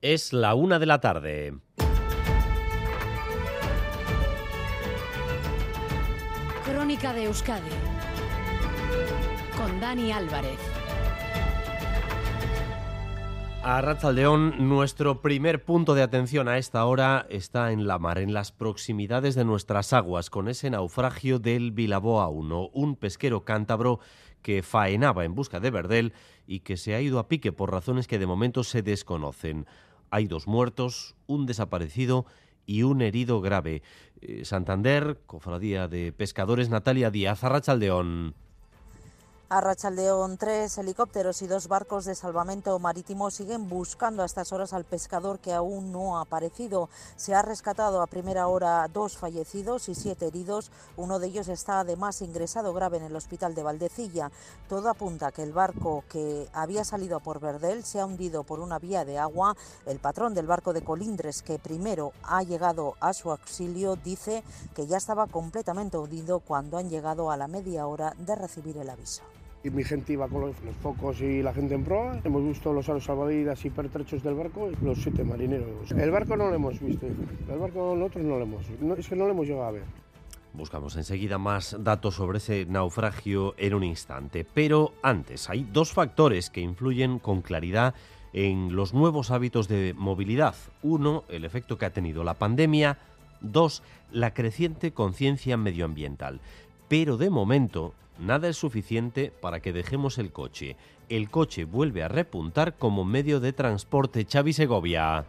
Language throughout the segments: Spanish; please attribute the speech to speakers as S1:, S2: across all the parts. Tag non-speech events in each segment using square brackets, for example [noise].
S1: Es la una de la tarde.
S2: Crónica de Euskadi con Dani Álvarez.
S1: A Ratzaldeón, nuestro primer punto de atención a esta hora está en la mar, en las proximidades de nuestras aguas, con ese naufragio del Bilaboa 1, un pesquero cántabro que faenaba en busca de Verdel y que se ha ido a pique por razones que de momento se desconocen. Hay dos muertos, un desaparecido y un herido grave. Eh, Santander, Cofradía de Pescadores, Natalia Díaz, Arrachaldeón.
S3: A Rachaldeón, tres helicópteros y dos barcos de salvamento marítimo siguen buscando a estas horas al pescador que aún no ha aparecido. Se ha rescatado a primera hora dos fallecidos y siete heridos. Uno de ellos está además ingresado grave en el hospital de Valdecilla. Todo apunta que el barco que había salido por Verdel se ha hundido por una vía de agua. El patrón del barco de Colindres, que primero ha llegado a su auxilio, dice que ya estaba completamente hundido cuando han llegado a la media hora de recibir el aviso.
S4: Y mi gente iba con los, focos y la gente en proa. Hemos visto los aros salvavidas y pertrechos del barco y los siete marineros. El barco no lo hemos visto. El barco nosotros no lo hemos. No, es que no lo hemos llegado a ver.
S1: Buscamos enseguida más datos sobre ese naufragio en un instante. Pero antes, hay dos factores que influyen con claridad en los nuevos hábitos de movilidad. Uno, el efecto que ha tenido la pandemia. Dos, la creciente conciencia medioambiental. Pero de momento, nada es suficiente para que dejemos el coche. El coche vuelve a repuntar como medio de transporte. Xavi Segovia.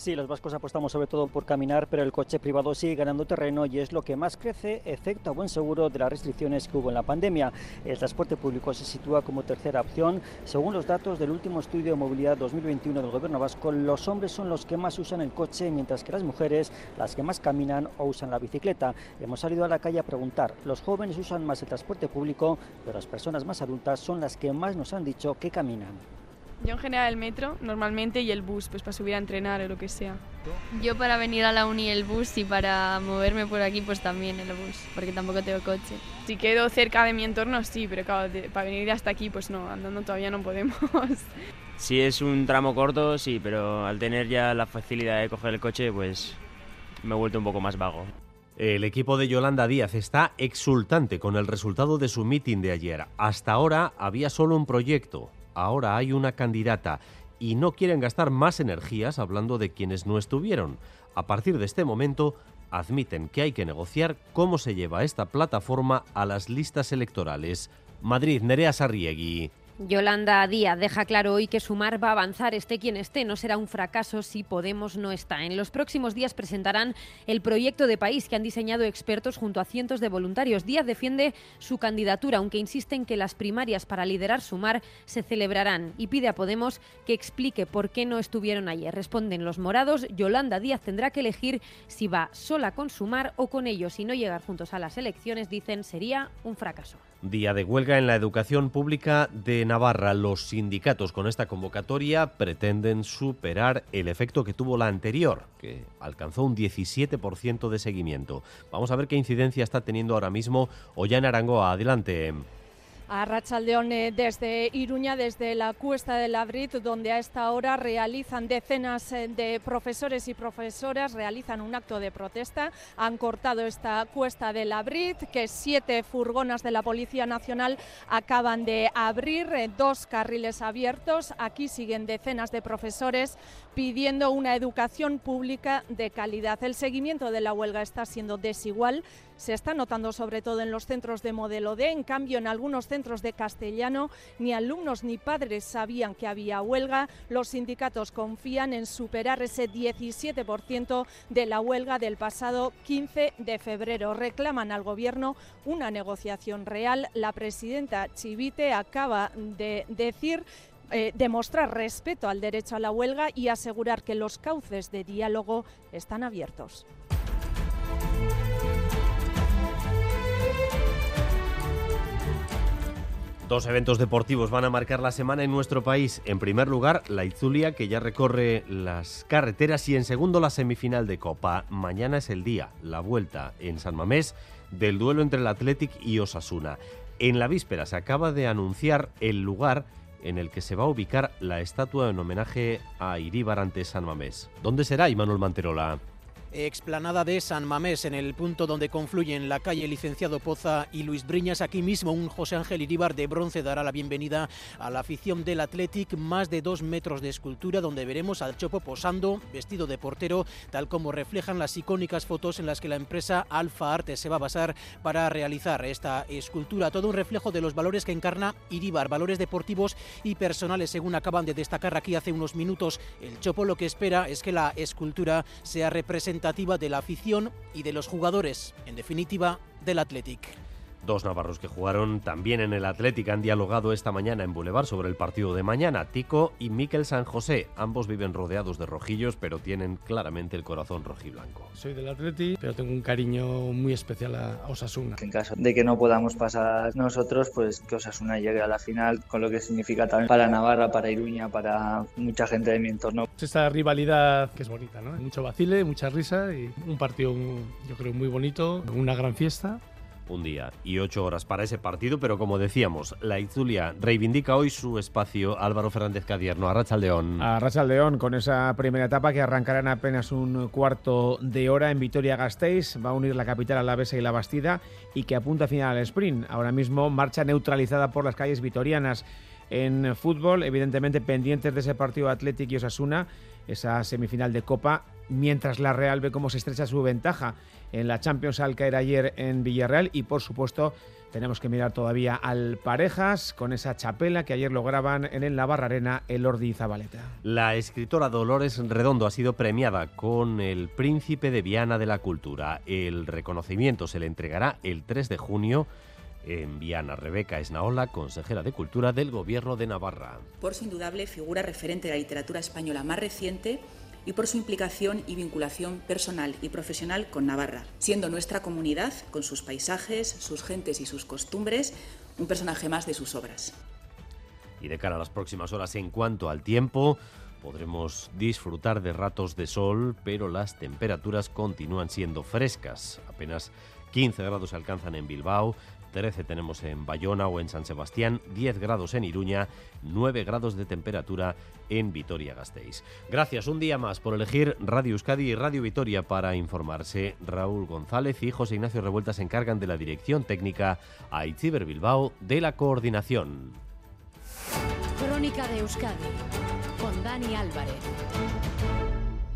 S5: Sí, los vascos apostamos sobre todo por caminar, pero el coche privado sigue ganando terreno y es lo que más crece, efecto a buen seguro de las restricciones que hubo en la pandemia. El transporte público se sitúa como tercera opción. Según los datos del último estudio de movilidad 2021 del Gobierno vasco, los hombres son los que más usan el coche, mientras que las mujeres las que más caminan o usan la bicicleta. Hemos salido a la calle a preguntar. Los jóvenes usan más el transporte público, pero las personas más adultas son las que más nos han dicho que caminan.
S6: Yo en general el metro normalmente y el bus, pues para subir a entrenar o lo que sea.
S7: Yo para venir a la uni el bus y para moverme por aquí pues también el bus, porque tampoco tengo coche.
S6: Si quedo cerca de mi entorno sí, pero claro, de, para venir hasta aquí pues no, andando todavía no podemos. [laughs]
S8: Si es un tramo corto sí, pero al tener ya la facilidad de coger el coche pues me he vuelto un poco más vago.
S1: El equipo de Yolanda Díaz está exultante con el resultado de su mitin de ayer. Hasta ahora había solo un proyecto, ahora hay una candidata y no quieren gastar más energías hablando de quienes no estuvieron. A partir de este momento, admiten que hay que negociar cómo se lleva esta plataforma a las listas electorales. Madrid, Nerea Sarriegui.
S9: Yolanda Díaz deja claro hoy que Sumar va a avanzar, esté quien esté, no será un fracaso si Podemos no está. En los próximos días presentarán el proyecto de país que han diseñado expertos junto a cientos de voluntarios. Díaz defiende su candidatura, aunque insiste en que las primarias para liderar Sumar se celebrarán y pide a Podemos que explique por qué no estuvieron ayer. Responden los morados, Yolanda Díaz tendrá que elegir si va sola con Sumar o con ellos. Si no llegar juntos a las elecciones, dicen, sería un fracaso.
S1: Día de huelga en la educación pública de Navarra. Los sindicatos con esta convocatoria pretenden superar el efecto que tuvo la anterior, que alcanzó un 17% de seguimiento. Vamos a ver qué incidencia está teniendo ahora mismo Ollana Arangoa. Adelante.
S10: A Rachaldeón desde Iruña, desde la Cuesta de Labrit, donde a esta hora realizan decenas de profesores y profesoras, realizan un acto de protesta. Han cortado esta Cuesta de Labrit, que siete furgonas de la Policía Nacional acaban de abrir, dos carriles abiertos. Aquí siguen decenas de profesores pidiendo una educación pública de calidad. El seguimiento de la huelga está siendo desigual, se está notando sobre todo en los centros de modelo D, en cambio en algunos centros de castellano ni alumnos ni padres sabían que había huelga. Los sindicatos confían en superar ese 17% de la huelga del pasado 15 de febrero. Reclaman al gobierno una negociación real. La presidenta Chivite acaba de decir eh, demostrar respeto al derecho a la huelga y asegurar que los cauces de diálogo están abiertos.
S1: Dos eventos deportivos van a marcar la semana en nuestro país. En primer lugar, la Izulia, que ya recorre las carreteras, y en segundo, la semifinal de Copa. Mañana es el día, la vuelta en San Mamés del duelo entre el Athletic y Osasuna. En la víspera se acaba de anunciar el lugar en el que se va a ubicar la estatua en homenaje a Iríbar ante San Mamés. ¿Dónde será, Imanuel Manterola?
S11: Explanada de San Mamés, en el punto donde confluyen la calle Licenciado Poza y Luis Briñas. Aquí mismo un José Ángel Iríbar de bronce dará la bienvenida a la afición del Athletic, más de dos metros de escultura donde veremos al Chopo posando, vestido de portero, tal como reflejan las icónicas fotos en las que la empresa Alfa Arte se va a basar para realizar esta escultura. Todo un reflejo de los valores que encarna Iríbar, valores deportivos y personales, según acaban de destacar aquí hace unos minutos. El Chopo lo que espera es que la escultura sea representada de la afición y de los jugadores, en definitiva, del Athletic.
S1: Dos navarros que jugaron también en el Athletic han dialogado esta mañana en Boulevard sobre el partido de mañana. Tico y Miquel San José. Ambos viven rodeados de rojillos, pero tienen claramente el corazón rojiblanco.
S12: Soy del Athletic, pero tengo un cariño muy especial a Osasuna.
S13: En caso de que no podamos pasar nosotros, pues que Osasuna llegue a la final, con lo que significa también para Navarra, para Iruña, para mucha gente de mi entorno.
S12: Esta rivalidad que es bonita, ¿no? Mucho vacile, mucha risa y un partido, yo creo, muy bonito, una gran fiesta
S1: un día y ocho horas para ese partido, pero como decíamos, la Itzulia reivindica hoy su espacio. Álvaro Fernández Cadierno, a Rachaldeón.
S14: A Rachaldeón, con esa primera etapa que arrancará en apenas un cuarto de hora en Vitoria-Gasteiz, va a unir la capital a la Besa y la Bastida y que apunta final al sprint. Ahora mismo marcha neutralizada por las calles vitorianas. En fútbol, evidentemente pendientes de ese partido Atlético y Osasuna, esa semifinal de Copa, mientras la Real ve cómo se estrecha su ventaja en la Champions al caer ayer en Villarreal y por supuesto tenemos que mirar todavía al Parejas con esa chapela que ayer lograban en el Navarra Arena el Ordi Zabaleta.
S1: La escritora Dolores Redondo ha sido premiada con el Príncipe de Viana de la Cultura. El reconocimiento se le entregará el 3 de junio en Viana. Rebeca Esnaola, consejera de Cultura del Gobierno de Navarra.
S15: Por su indudable figura referente de la literatura española más reciente y por su implicación y vinculación personal y profesional con Navarra, siendo nuestra comunidad, con sus paisajes, sus gentes y sus costumbres, un personaje más de sus obras.
S1: Y de cara a las próximas horas, en cuanto al tiempo, podremos disfrutar de ratos de sol, pero las temperaturas continúan siendo frescas. Apenas 15 grados se alcanzan en Bilbao, 13 tenemos en Bayona o en San Sebastián, 10 grados en Iruña, 9 grados de temperatura en Vitoria-Gasteiz. Gracias un día más por elegir Radio Euskadi y Radio Vitoria para informarse. Raúl González y José Ignacio Revuelta se encargan de la dirección técnica, a Itziber Bilbao de la coordinación.
S2: Crónica de Euskadi con Dani Álvarez.